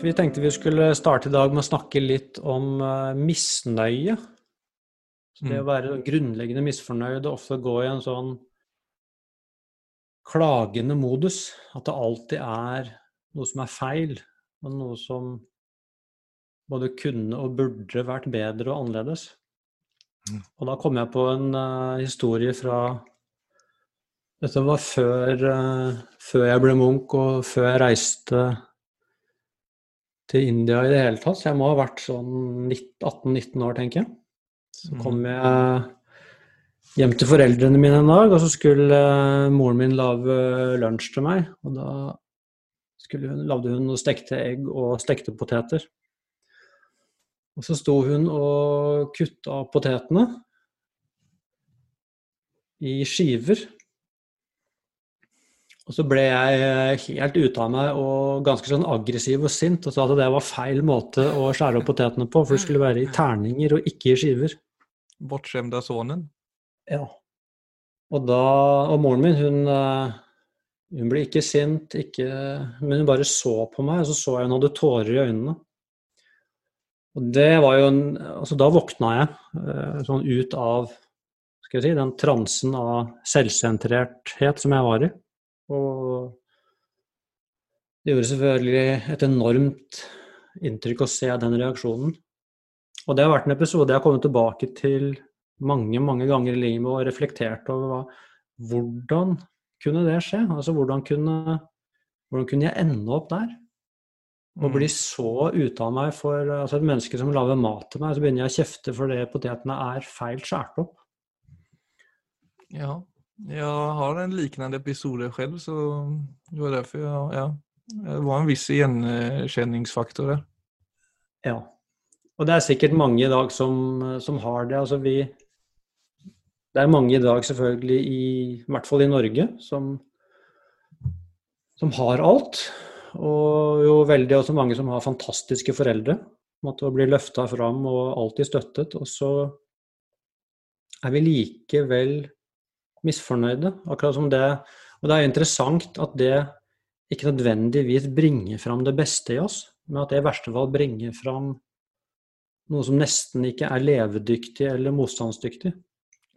Vi tenkte vi skulle starte i dag med å snakke litt om uh, misnøye. Så det mm. å være grunnleggende misfornøyd og ofte gå i en sånn klagende modus. At det alltid er noe som er feil, og noe som både kunne og burde vært bedre og annerledes. Mm. Og da kom jeg på en uh, historie fra Dette var før, uh, før jeg ble munk, og før jeg reiste til India i det hele tatt. Så jeg må ha vært sånn 18-19 år, tenker jeg. Så mm. kom jeg hjem til foreldrene mine en dag, og så skulle uh, moren min lage lunsj til meg. Og da hun, lagde hun noe stekte egg og stekte poteter. Og så sto hun og kutta potetene i skiver. Og så ble jeg helt ute av meg og ganske sånn aggressiv og sint og sa at det var feil måte å skjære opp potetene på, for det skulle være i terninger og ikke i skiver. Bortskjemte sønnen? Ja. Og da Og moren min, hun, eh, hun ble ikke sint, ikke, men hun bare så på meg, og så så jeg hun hadde tårer i øynene. Og det var jo en Altså, da våkna jeg eh, sånn ut av skal jeg si, den transen av selvsentrerthet som jeg var i. Og det gjorde selvfølgelig et enormt inntrykk å se den reaksjonen. Og det har vært en episode jeg har kommet tilbake til mange, mange ganger i livet og reflektert over hva, hvordan kunne det skje? Altså hvordan kunne, hvordan kunne jeg ende opp der? Å bli mm. så ute av meg for altså et menneske som lager mat til meg, så begynner jeg å kjefte fordi potetene er feil skåret opp. Ja, jeg har en lignende episode selv, så det var derfor jeg ja, Det var en viss gjenkjenningsfaktor der. Ja. Og det er sikkert mange i dag som, som har det. Altså vi Det er mange i dag, selvfølgelig, i, i hvert fall i Norge, som, som har alt. Og jo veldig også mange som har fantastiske foreldre. Måtte bli løfta fram og alltid støttet. Og så er vi likevel misfornøyde. Akkurat som det Og det er interessant at det ikke nødvendigvis bringer fram det beste i oss, men at det i verste fall bringer fram noe som nesten ikke er levedyktig eller motstandsdyktig.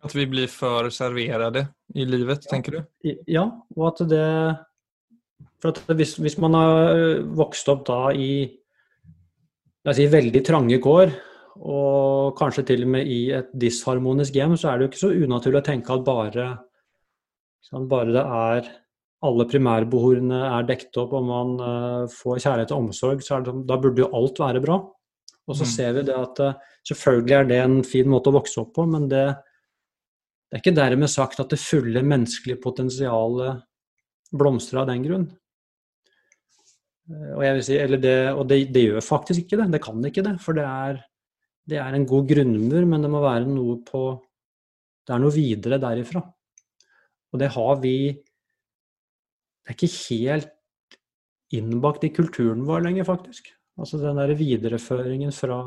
At vi blir for serverte i livet, tenker du? Ja, og at det for hvis, hvis, man har vokst opp da i si, veldig trange kår, og kanskje til og med i et disharmonisk hjem, så er det jo ikke så unaturlig å tenke at bare, sånn, bare det er alle primærbehovene er dekket opp og man uh, får kjærlighet og omsorg, så det, sånn, da burde jo alt være bra. Og så mm. ser vi det at uh, selvfølgelig er det en fin måte å vokse opp på, men det, det er ikke dermed sagt at det fulle menneskelige potensialet blomstrer av den grunn. Eh, og, jeg vil si, eller det, og det, det, gjør faktisk ikke det. Det kan ikke det. For det er, det er en god grunnmur, men det må være noe på Det er noe videre derifra. Og det har vi Det er ikke helt innbakt i kulturen vår lenger, faktisk. Altså den derre videreføringen fra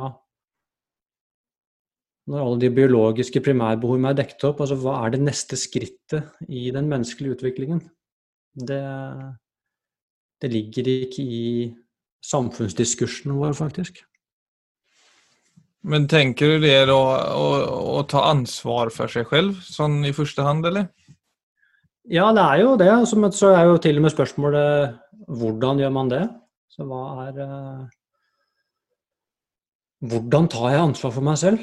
når alle de biologiske primærbehovene er dekket opp, altså hva er det neste skrittet i den menneskelige utviklingen? Det, det ligger ikke i samfunnsdiskursen vår, faktisk. Men tenker du det da å, å ta ansvar for seg selv, sånn i første hand, eller? Ja, det er jo det. Men så er jo til og med spørsmålet hvordan gjør man det? Så hva er uh, Hvordan tar jeg ansvar for meg selv?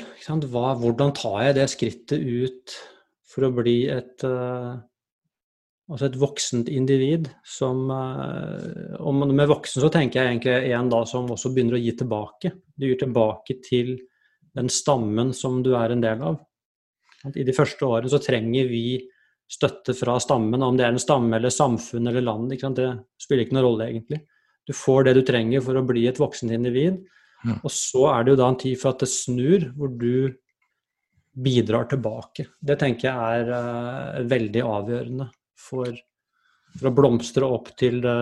Hva, hvordan tar jeg det skrittet ut for å bli et uh, Altså et voksent individ som eh, Og med voksen så tenker jeg egentlig en da som også begynner å gi tilbake. Du gir tilbake til den stammen som du er en del av. I de første årene så trenger vi støtte fra stammen, om det er en stamme eller samfunn eller land. Det spiller ikke noen rolle, egentlig. Du får det du trenger for å bli et voksent individ. Ja. Og så er det jo da en tid for at det snur, hvor du bidrar tilbake. Det tenker jeg er uh, veldig avgjørende for, for å blomstre opp til det,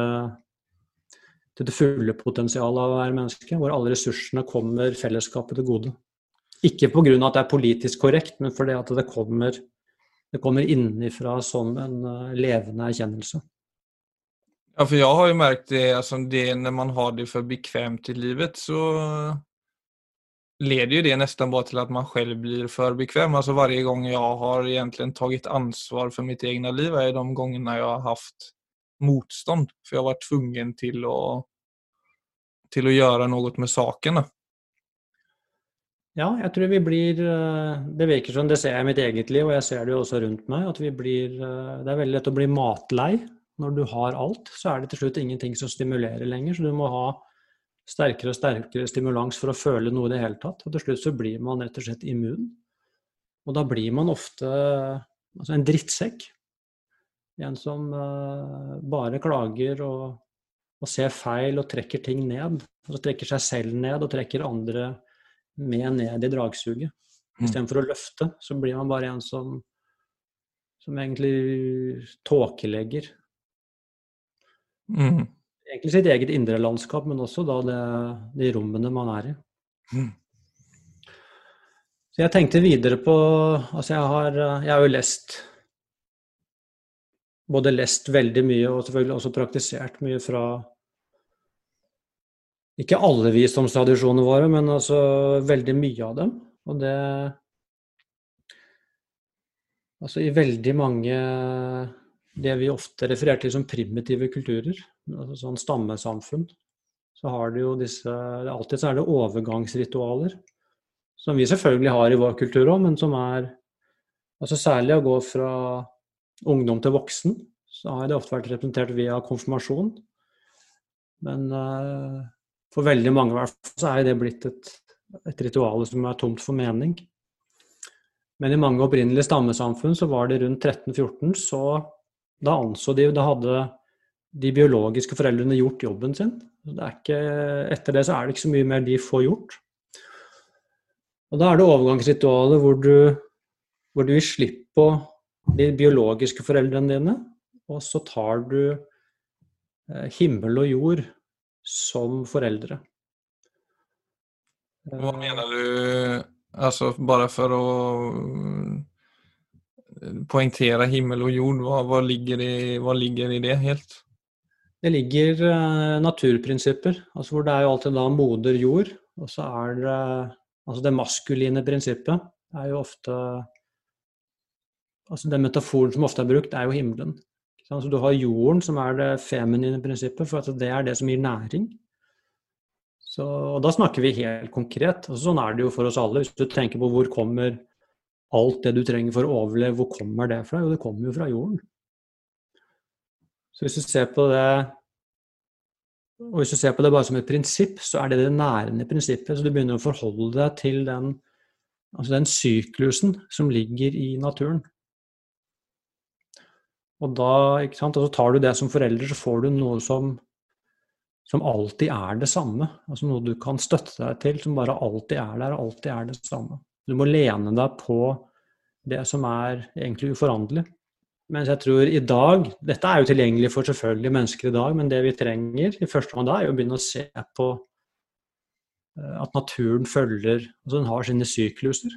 til det fulle potensialet av å være menneske, hvor alle ressursene kommer fellesskapet til gode. Ikke pga. at det er politisk korrekt, men fordi at det kommer, det kommer innenfra som en uh, levende erkjennelse. Ja, for jeg har jo merket det, altså det når man har det for bekvemt i livet, så leder jo det nesten bare til at man selv blir for bekvem. Altså Hver gang jeg har egentlig tatt ansvar for mitt eget liv, er de gangene jeg har hatt motstand. For jeg har vært tvungen til å, til å gjøre noe med sakene. Ja, jeg tror vi blir eh, Det virker som det ser jeg i mitt eget liv, og jeg ser det jo også rundt meg, at vi blir eh, Det er veldig lett å bli matlei. Når du har alt, så er det til slutt ingenting som stimulerer lenger. Så du må ha sterkere og sterkere stimulans for å føle noe i det hele tatt. Og til slutt så blir man rett og slett immun. Og da blir man ofte altså en drittsekk. En som uh, bare klager og, og, ser feil og trekker ting ned. Altså trekker seg selv ned og trekker andre med ned i dragsuget. Mm. Istedenfor å løfte, så blir man bare en som, som egentlig tåkelegger. Mm. Egentlig sitt eget indre landskap, men også da det, de rommene man er i. Mm. Så jeg tenkte videre på Altså, jeg har, jeg har jo lest Både lest veldig mye og selvfølgelig også praktisert mye fra ikke alle visdomstradisjonene våre, men altså veldig mye av dem. Og det Altså i veldig mange det vi ofte refererer til som primitive kulturer, altså sånn stammesamfunn, så har det jo disse Alltid så er det overgangsritualer. Som vi selvfølgelig har i vår kultur òg, men som er altså Særlig å gå fra ungdom til voksen, så har det ofte vært representert via konfirmasjon. Men uh, for veldig mange hvert fall, så er det blitt et, et ritual som er tomt for mening. Men i mange opprinnelige stammesamfunn så var det rundt 1314, så da anså de Da hadde de biologiske foreldrene gjort jobben sin. Det ikke, etter det så er det ikke så mye mer de får gjort. Og da er det overgangsritualet hvor du, hvor du gir slipp på de biologiske foreldrene dine, og så tar du eh, himmel og jord som foreldre. Hva mener du, altså bare for å eh, poengtere himmel og jord, hva, hva, ligger, i, hva ligger, i, det helt? Det ligger uh, naturprinsipper, altså hvor det er jo alltid da moder jord, og så er det altså det maskuline prinsippet er jo ofte altså Den metaforen som ofte er brukt, er jo himmelen. Altså du har jorden, som er det feminine prinsippet, for det er det som gir næring. Så, og da snakker vi helt konkret. Altså, sånn er det jo for oss alle. Hvis du tenker på hvor kommer alt det du trenger for å overleve, hvor kommer det fra? Jo, det kommer jo fra jorden. Så hvis du ser på det og hvis du ser på det bare som et prinsipp, så er det det nærende prinsippet. Så du begynner å forholde deg til den, altså den syklusen som ligger i naturen. Og da ikke sant, og tar du det som forelder, så får du noe som, som alltid er det samme. Altså noe du kan støtte deg til, som bare alltid er der, og alltid er det samme. Du må lene deg på det som er egentlig uforanderlig. Mens jeg tror i dag Dette er jo tilgjengelig for selvfølgelig mennesker i dag, men det vi trenger i første omgang da, er jo å begynne å se på eh, at naturen følger Altså den har sine sykluser.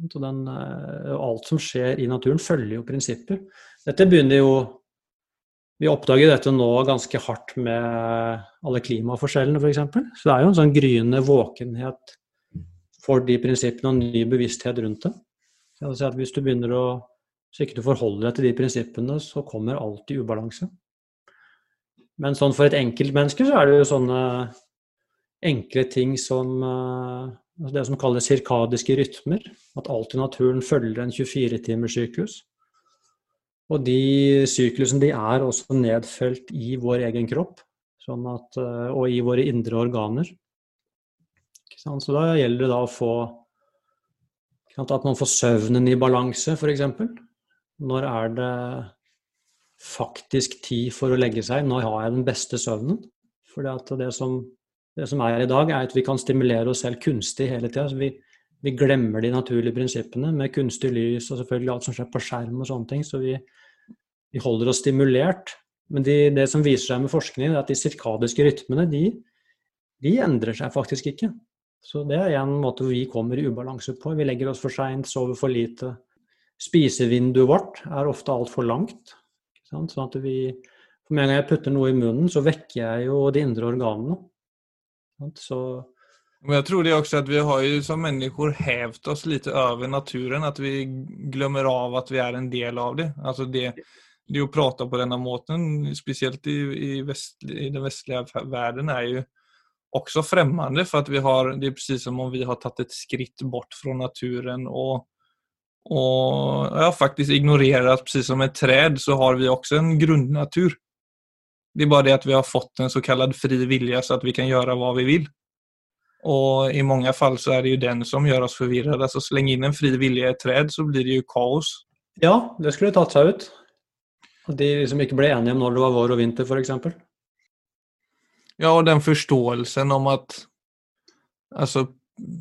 Og eh, alt som skjer i naturen, følger jo prinsipper. Dette begynner jo Vi oppdager dette nå ganske hardt med alle klimaforskjellene, f.eks. Så det er jo en sånn gryende våkenhet for de prinsippene og ny bevissthet rundt det. Si hvis du begynner å så ikke du forholder deg til de prinsippene, så kommer alltid ubalanse. Men sånn for et enkeltmenneske så er det jo sånne enkle ting som eh, altså det som kalles sirkadiske rytmer. At alt i naturen følger en 24-timers Og de syklusene de er også nedfelt i vår egen kropp sånn at, eh, og i våre indre organer. Så da gjelder det da å få At man får søvnen i balanse, f.eks. Når er det faktisk tid for å legge seg? Når har jeg den beste søvnen? Fordi at det som det som er i dag, er at vi kan stimulere oss selv kunstig hele tida. Vi, glemmer de naturlige prinsippene med kunstig lys og selvfølgelig alt som skjer på skjerm og sånne ting. Så vi, vi holder oss stimulert. Men de, det som viser seg med forskning, er at de sirkadiske rytmene, de, de endrer seg faktisk ikke. Så det er en måte vi kommer i ubalanse på. Vi legger oss for seint, sover for lite. Spisevinduet vårt er ofte altfor langt. Sånn at vi For med en gang jeg putter noe i munnen, så vekker jeg jo de indre organene. Så Men jag tror det också att vi har ju som människor hävt oss lite över naturen, att vi glömmer av att vi är en del av det. Alltså det, det att prata på denne måten, speciellt i, i, väst, i den västliga världen, är ju också främmande för att vi har, det är precis som om vi har tagit ett skritt bort från naturen och, och ja, faktiskt ignorerat, precis som ett träd så har vi också en grundnatur. Det är bara det att vi har fått en så kallad fri vilja så att vi kan göra vad vi vill. Och i många fall så är det ju den som gör oss förvirrade. Alltså släng in en fri vilja i ett träd så blir det ju kaos. Ja, det skulle tatt seg ut. At de liksom ikke ble enige om når det var vår og vinter, f.eks. Ja, og den forståelsen om at altså,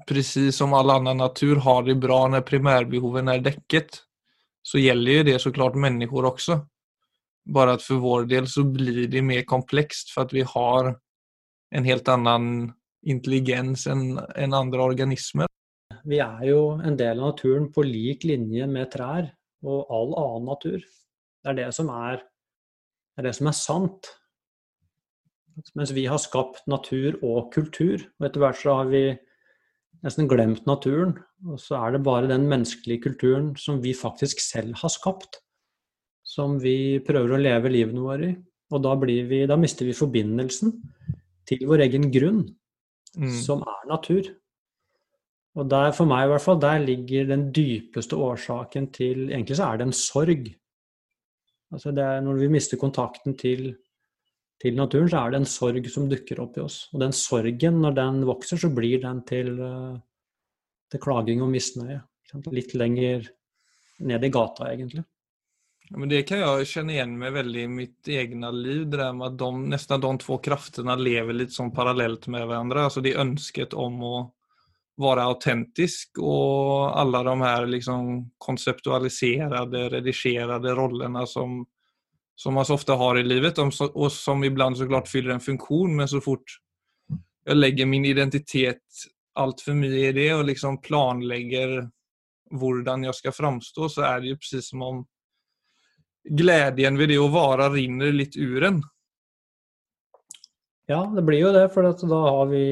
precis som all annen natur har det bra når primärbehoven er dekket, så gjelder jo det så klart människor også. Bare at for vår del så blir det mer komplekst, for at vi har en helt annan intelligens enn en andre organismer. Vi er jo en del av naturen på lik linje med trær og all annen natur. Det er det som er, det er, det som er sant. Mens vi har skapt natur og kultur, og etter hvert så har vi nesten glemt naturen. Og så er det bare den menneskelige kulturen som vi faktisk selv har skapt, som vi prøver å leve livene våre i. Og da, vi, da mister vi forbindelsen til vår egen grunn, mm. som er natur. Og der, for meg i hvert fall, der ligger den dypeste årsaken til Egentlig så er det en sorg. Altså det er når vi mister kontakten til til naturen, så er det en sorg som dukker opp i oss. Og den sorgen, når den vokser, så blir den til, eh, til klaging og misnøye. Litt lenger ned i gata, egentlig. Ja, men det kan jeg kjenne igjen med veldig i mitt eget liv. Det der med at de, nesten de to kraftene lever litt sånn parallelt med hverandre. Altså det ønsket om å være autentisk og alle de her liksom konseptualiserede, redigerte rollene som som man så ofte har i livet og som ibland såklart fyller en funksjon, men så fort jeg legger min identitet altfor mye i det og liksom planlegger hvordan jeg skal framstå, så er det jo precis som om glädjen ved det å være rinner litt ur en. Ja, det blir jo det, for da har vi,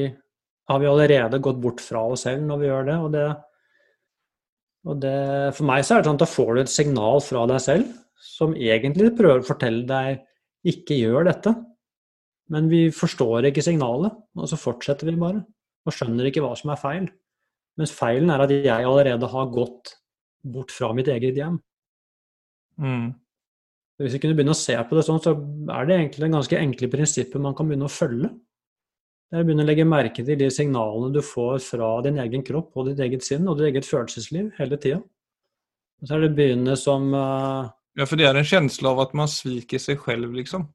har vi, allerede gått bort fra oss selv når vi gjør det. Og, det, og det, for meg så er det sånn at da får du et signal fra deg selv som egentlig prøver å fortelle deg ikke gjør dette. Men vi forstår ikke signalet, og så fortsetter vi bare. Og skjønner ikke hva som er feil. Mens feilen er at jeg allerede har gått bort fra mitt eget hjem. Mm. Hvis vi kunne begynne å se på det sånn, så er det egentlig en ganske enkle prinsipper man kan begynne å følge. Det er å begynne å legge merke til de signalene du får fra din egen kropp og ditt eget sinn og ditt eget følelsesliv hele tida. Så er det begynne som uh, Ja, for det er en kjensle av at man sviker seg selv, liksom.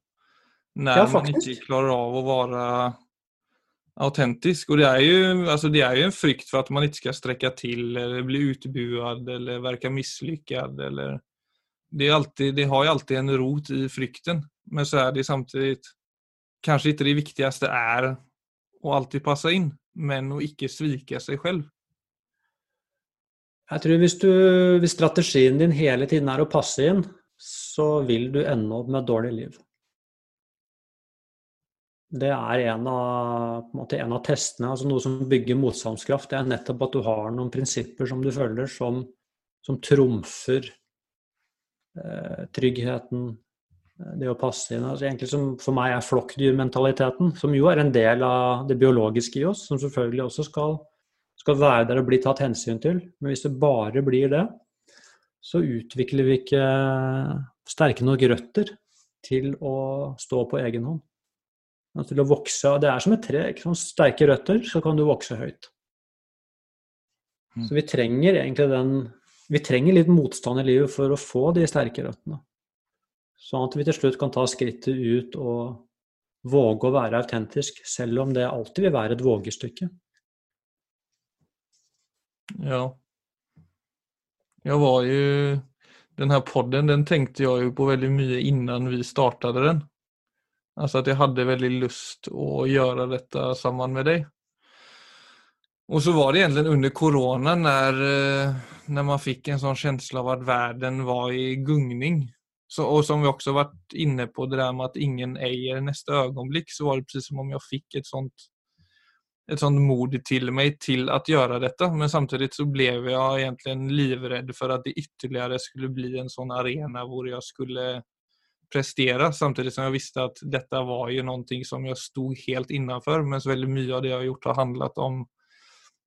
Når ja, man ikke klarer av å være autentisk. Og det er, jo, altså det er jo en frykt for at man ikke skal strekke til eller bli utbuet eller virke mislykket. Eller det, alltid, det, har jo alltid en rot i frykten, men så er det samtidig kanskje ikke det viktigste er å alltid passe inn, men å ikke svike seg selv. Jeg tror hvis, du, hvis strategien din hele tiden er å passe inn, så vil du ende opp med et dårlig liv. Det er en av, en, en av testene, altså noe som bygger motstandskraft. Det er nettopp at du har noen prinsipper som du følger, som, som trumfer tryggheten, eh, det å passe inn. Altså egentlig som for meg er flokkdyrmentaliteten, som jo er en del av det biologiske i oss, som selvfølgelig også skal skal være der og bli tatt hensyn til. Men hvis det bare blir det, så utvikler vi ikke sterke nok røtter til å stå på egen hånd. Til å vokse. Det er som et tre. Ikke sant? Sterke røtter, så kan du vokse høyt. Mm. Så vi trenger egentlig den Vi trenger litt motstand i livet for å få de sterke røttene. Sånn at vi til slutt kan ta skrittet ut og våge å være autentisk, selv om det alltid vil være et vågestykke. Ja. Jeg var jo den her podden den tenkte jeg jo på veldig mye innan vi startet den. Altså at jeg hadde veldig lyst å gjøre dette sammen med dig. Och så var det egentligen under corona när, eh, när man fick en sån känsla av att världen var i gungning. Så, och som vi också varit inne på, det där med att ingen äger nästa ögonblick, så var det precis som om jag fick ett sånt ett sånt mod till mig till att göra detta. Men samtidigt så blev jag egentligen livrädd för att det ytterligare skulle bli en sån arena där jag skulle prestera samtidigt som jag visste att detta var ju någonting som jag stod helt innanför men så väldigt mycket av det jag har gjort har handlat om,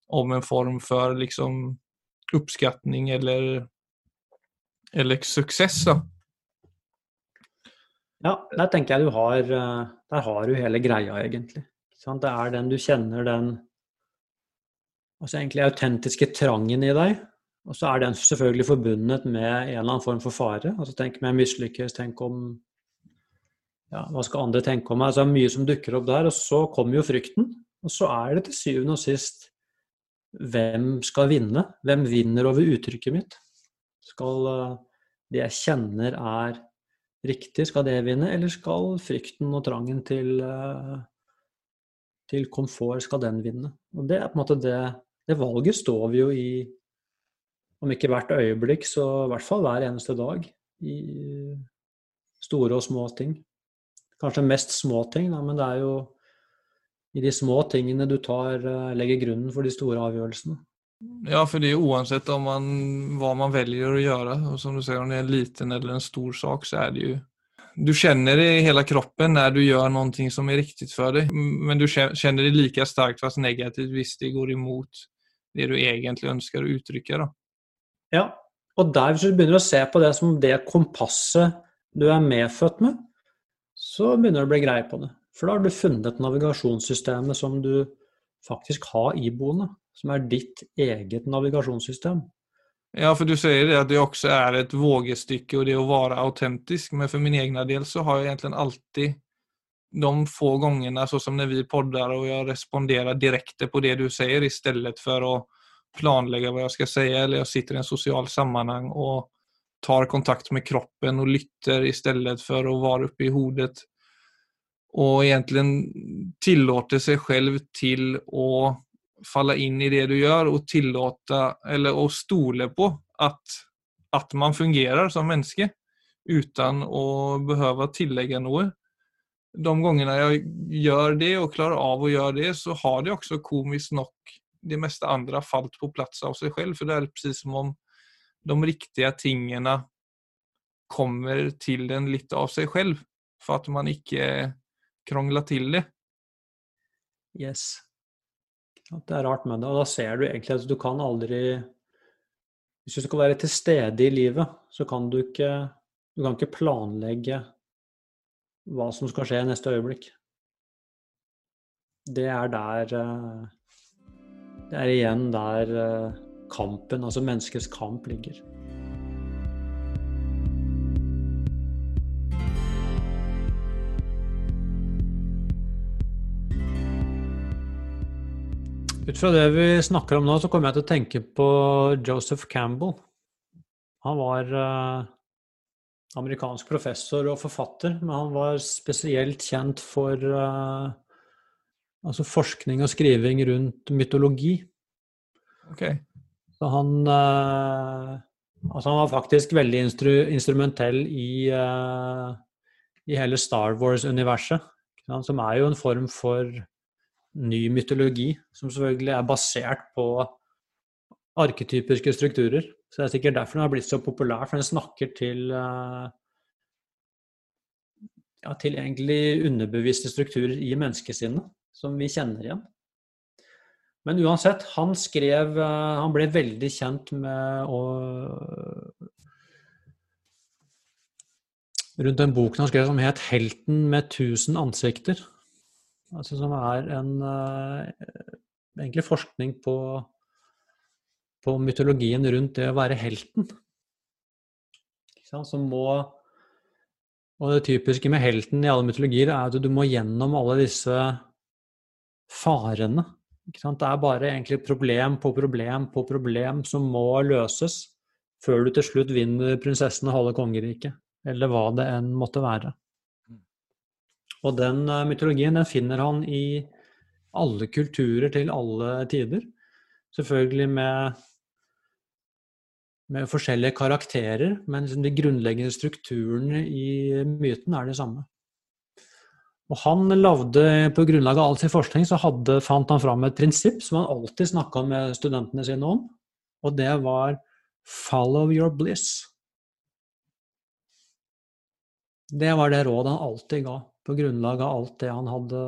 om en form for liksom uppskattning eller, eller suksess. Da. Ja, der tenker jeg du har eh, Der har du hele greia, egentlig. Det er den du kjenner den altså egentlig autentiske trangen i deg. Og så er den selvfølgelig forbundet med en eller annen form for fare. Altså Tenk om jeg mislykkes, tenk om ja, Hva skal andre tenke om meg? Altså, mye som dukker opp der. Og så kommer jo frykten. Og så er det til syvende og sist hvem skal vinne? Hvem vinner over uttrykket mitt? Skal eh, det jeg kjenner er riktig, skal det vinne? Eller skal frykten og trangen til, eh, til komfort, skal den vinne? Og det er på en måte det Det valget står vi jo i om ikke hvert øyeblikk, så i hvert fall hver eneste dag. I store og små ting. Kanskje mest små ting, da, men det er jo i de små tingene du tar, eh, legger grunnen for de store avgjørelsene. Ja, for det er uansett om man, hva man velger å gjøre, og som du sier, om det er en liten eller en stor sak, så er det jo Du kjenner det i hele kroppen når du gjør noe som er riktig for deg, men du kjenner det like sterkt, fast negativt, hvis det går imot det du egentlig ønsker å uttrykke. Da. Ja, og der hvis du begynner å se på det som det kompasset du er medfødt med, så begynner du å bli grei på det. For da har du funnet navigasjonssystemet som du faktisk har iboende, som er ditt eget navigasjonssystem. Ja, for du sier det at det også er et vågestykke og det å være autentisk, men for min egen del så har jeg egentlig alltid de få gangene, sånn som når vi podder og jeg responderer direkte på det du sier, i stedet for å planlegge hva jeg skal si, eller jeg sitter i en sosial sammenheng og tar kontakt med kroppen og lytter i stedet for å være oppe i hodet. Og egentlig tillater seg selv til å falle inn i det du gjør, og tillate, eller å stole på at, at man fungerer som menneske uten å behøve tillegge noe. De gangene jeg gjør det og klarer av å gjøre det, så har det også komisk nok det meste andre falt på plass av seg selv. For det er precis som om de riktige tingene kommer til den litt av seg selv. For at man ikke krongler til det. Yes. Det er rart med det. Og da ser du egentlig at du kan aldri Hvis du skal være til stede i livet, så kan du ikke Du kan ikke planlegge hva som skal skje i neste øyeblikk. Det er der eh, det er igjen der eh, kampen, altså menneskets kamp, ligger. Ut fra det vi snakker om nå, så kommer jeg til å tenke på Joseph Campbell. Han var uh, amerikansk professor og forfatter, men han var spesielt kjent for uh, altså forskning og skriving rundt mytologi. Okay. Så han uh, Altså han var faktisk veldig instru instrumentell i, uh, i hele Star Wars-universet. Som er jo en form for ny mytologi, som selvfølgelig er basert på arketypiske strukturer. Så det er sikkert derfor den har blitt så populær, for den snakker til uh, ja, til egentlig underbevisste strukturer i menneskesinnet som vi kjenner igjen. Men uansett, han skrev eh, Han ble veldig kjent med å Rundt den boken han skrev som het 'Helten med tusen ansikter'. Altså som er en uh, egentlig forskning på, på mytologien rundt det å være helten. Som må Og det typiske med helten i alle mytologier er at du må gjennom alle disse farene. Det er bare egentlig problem på problem på problem som må løses før du til slutt vinner prinsessen og halve kongeriket, eller hva det enn måtte være. Og den eh, mytologien den finner han i alle kulturer til alle tider. Selvfølgelig med med forskjellige karakterer, men liksom de grunnleggende strukturene i myten er de samme. Og han lagde, På grunnlag av all sin forskning så hadde, fant han fram et prinsipp som han alltid snakka med studentene sine om, og det var 'follow your bliss'. Det var det rådet han alltid ga, på grunnlag av alt det han hadde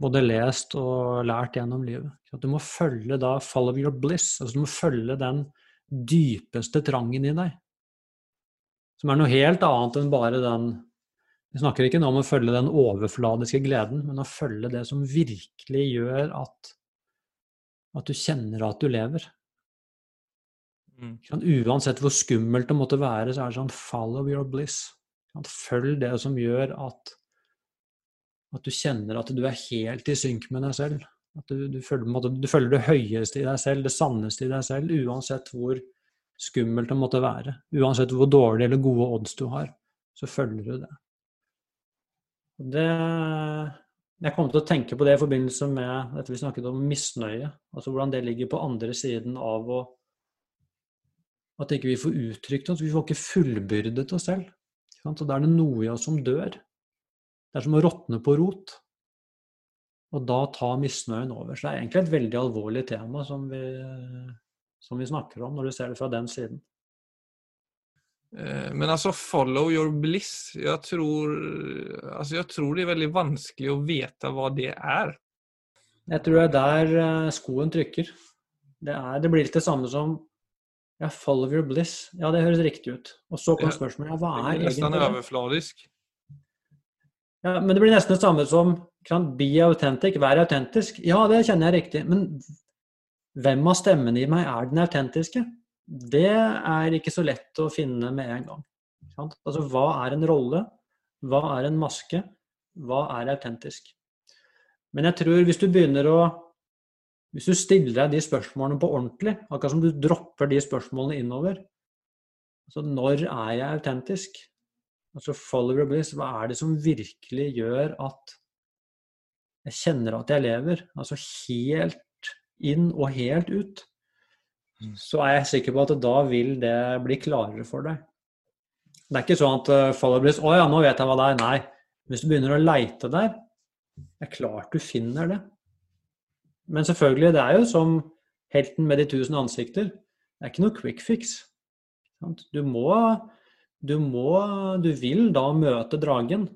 både lest og lært gjennom livet. Du må følge da 'follow your bliss', altså du må følge den dypeste trangen i deg. Som er noe helt annet enn bare den Vi snakker ikke nå om å følge den overfladiske gleden, men å følge det som virkelig gjør at, at du kjenner at du lever. Mm. Uansett hvor skummelt det måtte være, så er det sånn 'follow your bliss'. Følg det som gjør at, at du kjenner at du er helt i synk med deg selv. At du, du, føler, du, føler, det høyeste i deg selv, det sanneste i deg selv, uansett hvor skummelt det måtte være. Uansett hvor dårlige eller gode odds du har, så følger du det. det jeg kommer til å tenke på det i forbindelse med dette vi snakket om misnøye. Altså hvordan det ligger på andre siden av å At ikke vi får uttrykt oss. Vi får ikke fullbyrdet oss selv. Så da er det noe i oss som dør. Det er som å råtne på rot. Og da tar misnøyen over. Så det er egentlig et veldig alvorlig tema som vi, som vi snakker om, når du ser det fra den siden. Eh, men altså, follow your bliss. Jeg tror, altså, jeg tror det er veldig vanskelig å vite hva det er. Jeg tror det er der eh, skoen trykker. Det, er, det blir litt det samme som ja, follow your bliss. Ja, det høres riktig ut. Og så kom spørsmålet ja, hva er egentlig det? Nesten overfladisk. Ja, men det blir nesten det samme som kan be authentic, vær autentisk. Ja, det kjenner jeg riktig. Men hvem av stemmene i meg er den autentiske? Det er ikke så lett å finne med en gang. Altså, hva er en rolle? Hva er en maske? Hva er autentisk? Men jeg tror hvis du begynner å hvis du stiller deg de spørsmålene på ordentlig, akkurat som du dropper de spørsmålene innover altså Når er jeg autentisk? Altså follower bliss, hva er det som virkelig gjør at jeg kjenner at jeg lever? Altså helt inn og helt ut. Mm. Så er jeg sikker på at da vil det bli klarere for deg. Det er ikke sånn at uh, follower bliss Å ja, nå vet jeg hva det er. Nei. Hvis du begynner å leite der, det er klart du finner det. Men selvfølgelig, det er jo som helten med de tusen ansikter. Det er ikke noe quick fix. Du må, du må Du vil da møte dragen.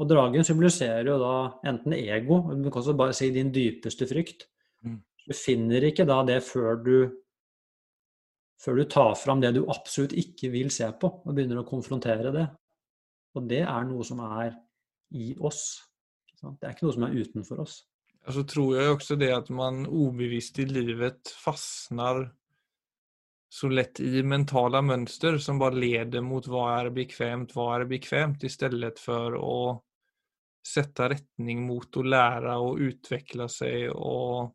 Og dragen symboliserer jo da enten ego, men du kan også bare si din dypeste frykt. Mm. Du finner ikke da det før du før du tar fram det du absolutt ikke vil se på, og begynner å konfrontere det. Og det er noe som er i oss. Det er ikke noe som er utenfor oss så tror jeg også det at man obevisst i livet fastnar så lett i mentala mønster som bare leder mot hva er bekvemt, hva er bekvemt, i stedet for å sette retning mot å lære og utvikle seg og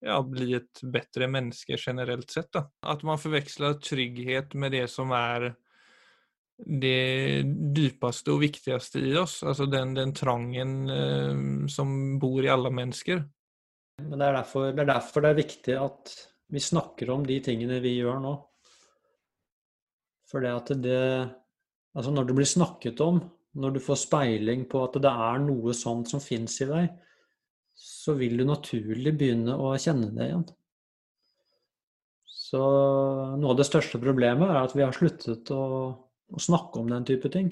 ja, bli et bedre menneske generelt sett. Da. At man forveksler trygghet med det som er det dypeste og viktigste i oss. Altså den, den trangen eh, som bor i alle mennesker. Men det er, derfor, det er, derfor, det er viktig at vi snakker om de tingene vi gjør nå. For det at det Altså når det blir snakket om, når du får speiling på at det er noe sånt som fins i deg, så vil du naturlig begynne å kjenne det igjen. Så noe av det største problemet er at vi har sluttet å å snakke om den type ting.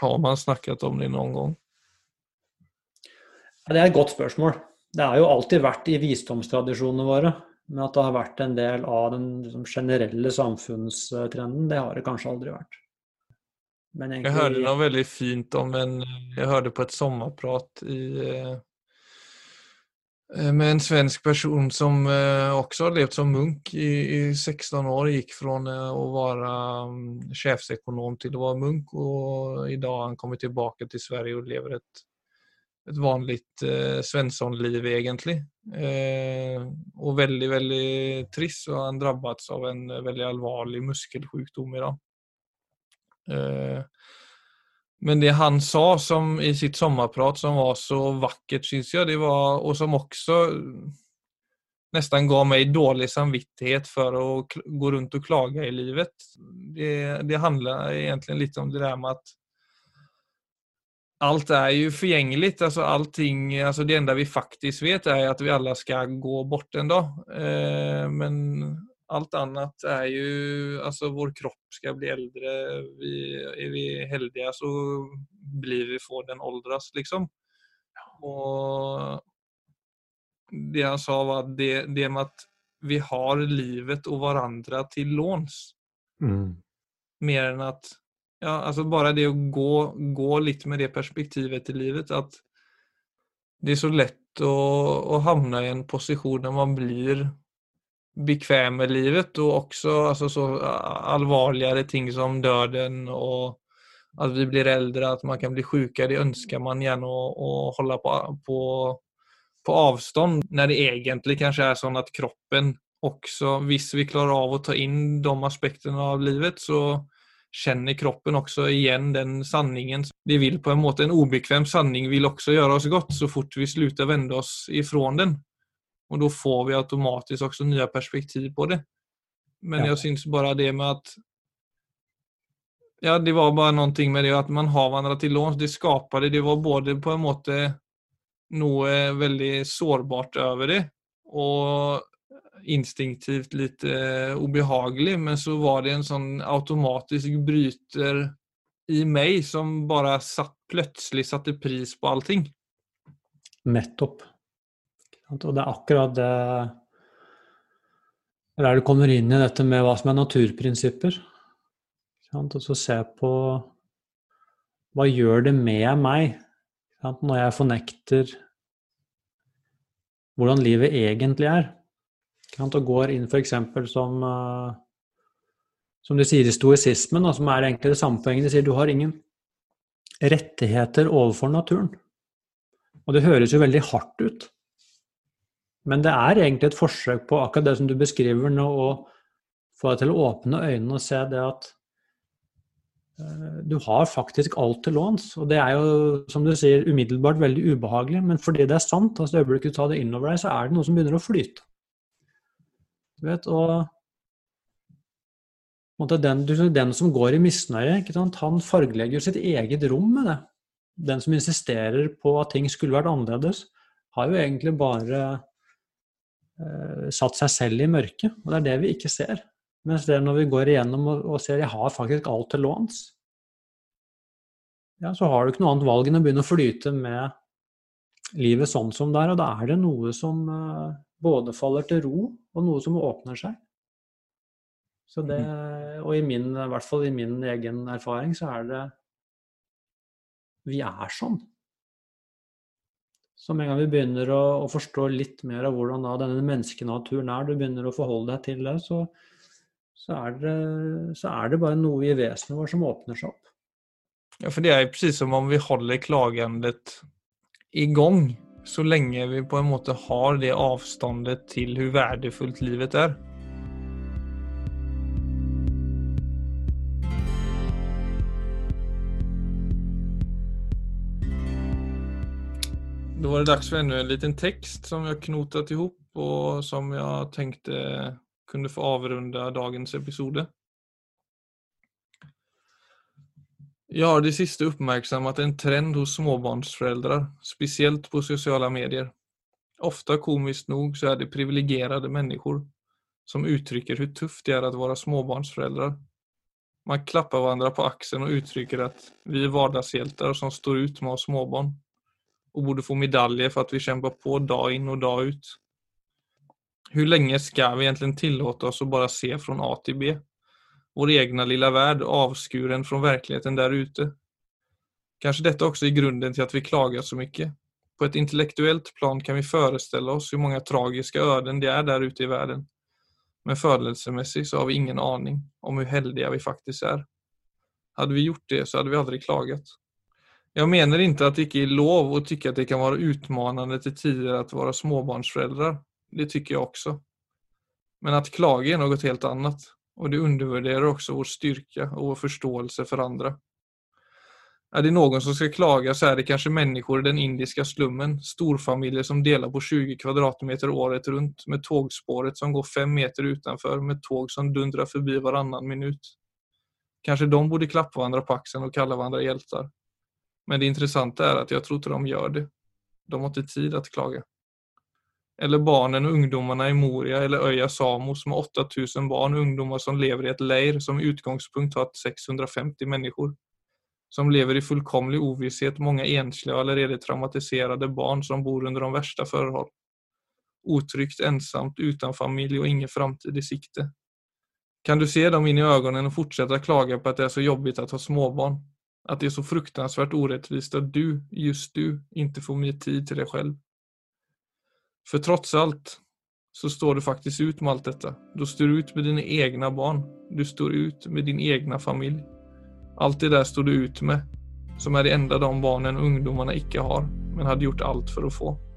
Har man snakket om det noen gang? Ja, det er et godt spørsmål. Det har jo alltid vært i visdomstradisjonene våre. Men at det har vært en del av den liksom, generelle samfunnstrenden, det har det kanskje aldri vært. Egentlig... Jeg hørte noe veldig fint om en Jeg hørte på et sommerprat i eh, Eh, med en svensk person som eh, også har levt som munk i, i 16 år. Gikk fra eh, å være um, sjefsekonom til å være munk, og i dag har han kommet tilbake til Sverige og lever et, et vanlig eh, Svensson-liv, egentlig. Eh, og veldig, veldig trist, og han drabbet av en veldig alvorlig muskelsykdom i dag. Eh, men det han sa som, i sitt sommarprat som var så vackert syns jeg, det var, og som også nesten gav meg dårlig samvittighet for å gå rundt og klage i livet. Det, det handlar egentlig litt om det der med at alt er jo forgjengelig. Altså alltså det enda vi faktisk vet er at vi alle skal gå bort en dag. Eh, men allt annet er jo Altså, vår kropp skal bli eldre. Vi, er vi heldige, så blir vi får den åldras liksom. Og det han sa var det, det med at vi har livet og hverandre til låns. Mm. Mer enn at ja altså Bare det å gå, gå litt med det perspektivet i livet at det er så lett å, å havne i en position der man blir bekväm med livet och också alltså, så allvarligare ting som döden och att vi blir äldre, att man kan bli sjuka, det önskar man gärna å hålla på, på, på avstånd när det egentligen kanske är så att kroppen också, visst vi klarar av att ta in de aspekterna av livet så kjenner kroppen også igjen den sanningen. Det vil på en måte, en ubekvem sanning vil også gjøre oss godt så fort vi slutar vende oss ifrån den. Och då får vi automatiskt också nya perspektiv på det. Men ja. jag syns bara det med att Ja, det var bara någonting med det att man har varandra till låns. Det skapade, det var både på en måte noe veldig sårbart over det og instinktivt litt ubehagelig, Men så var det en sånn automatisk bryter i meg som bare satt, plutselig satte pris på allting. Nettopp. Og det er akkurat det Der du kommer inn i dette med hva som er naturprinsipper. Og så se på hva gjør det med meg når jeg fornekter hvordan livet egentlig er. Og går inn f.eks. som eh, som de sier i stoisismen, som er egentlig det samme poenget. De sier du har ingen rettigheter overfor naturen. Og det høres jo veldig hardt ut. Men det er egentlig et forsøk på akkurat det som du beskriver nå, å få deg til å åpne øynene og se det at uh, du har faktisk alt til låns. Og det er jo, som du sier, umiddelbart veldig ubehagelig, men fordi det er sant, altså det øyeblikket du tar det innover deg, så er det noe som begynner å flyte. Du vet, og den, den, som går i misnøye, han fargelegger sitt eget rom med det. Den som insisterer på at ting skulle vært annerledes, har jo egentlig bare Eh, satt seg selv i mørket. Og det er det vi ikke ser. Mens det er når vi går igjennom og, og ser jeg har faktisk alt til låns, ja, så har du ikke noe annet valg enn å begynne å flyte med livet sånn som det er. Og da er det noe som uh, både faller til ro, og noe som åpner seg. Så det, mm. og i min, i hvert fall i min egen erfaring, så er det Vi er sånn. Så med en gang vi begynner å, å, forstå litt mer av hvordan da denne menneskenaturen er, du begynner å forholde deg til det, så, så, er, det, så er det bare noe i vesenet vårt som åpner seg opp. Ja, for det er precis som om vi holder klagandet i gang så lenge vi på en måte har det avståndet til hvor verdifullt livet er. Då var det dags för ännu en liten text som jag knotat ihop och som jag tänkte kunde få avrunda dagens episode. Jag har det sista uppmärksammat en trend hos småbarnsföräldrar, speciellt på sociala medier. Ofta komiskt nog så är det privilegierade människor som uttrycker hur tufft det är att vara småbarnsföräldrar. Man klappar varandra på axeln och uttrycker att vi är vardagshjältar som står ut med oss småbarn och borde få medaljer för att vi kämpar på dag in och dag ut. Hur länge ska vi egentligen tillåta oss att bara se från A till B? Vår egna lilla värld avskuren från verkligheten där ute. Kanske detta också är grunden till att vi klagar så mycket. På ett intellektuellt plan kan vi föreställa oss hur många tragiska öden det är där ute i världen. Men födelsemässigt så har vi ingen aning om hur heldiga vi faktiskt är. Hade vi gjort det så hade vi aldrig klagat. Jag menar inte att det inte är lov att tycka att det kan vara utmanande till tider att vara småbarnsföräldrar. Det tycker jag också. Men att klaga är något helt annat och det undervärderar också vår styrka och vår förståelse för andra. Är det någon som ska klaga så är det kanske människor i den indiska slummen, storfamiljer som delar på 20 kvadratmeter året runt med tågspåret som går fem meter utanför med tåg som dundrar förbi varannan minut. Kanske de borde klappa varandra på axeln och kalla varandra hjältar. Men det intressanta är att jag tror inte de gör det. De har inte tid att klaga. Eller barnen och ungdomarna i Moria eller Öja Samos med 8000 barn och ungdomar som lever i ett leir som utgångspunkt har 650 människor. Som lever i fullkomlig ovisshet, många ensliga og allerede traumatiserade barn som bor under de värsta förhåll. Otryggt, ensamt, utan familj och ingen framtid i sikte. Kan du se dem in i ögonen och fortsätta klaga på att det är så jobbigt att ha småbarn? Att det är så fruktansvärt orättvist att du, just du, inte får mer tid till dig själv. För trots allt så står du faktiskt ut med allt detta. Du står ut med dina egna barn. Du står ut med din egna familj. Allt det där står du ut med. Som är det enda de barnen och ungdomarna icke har, men hade gjort allt för att få.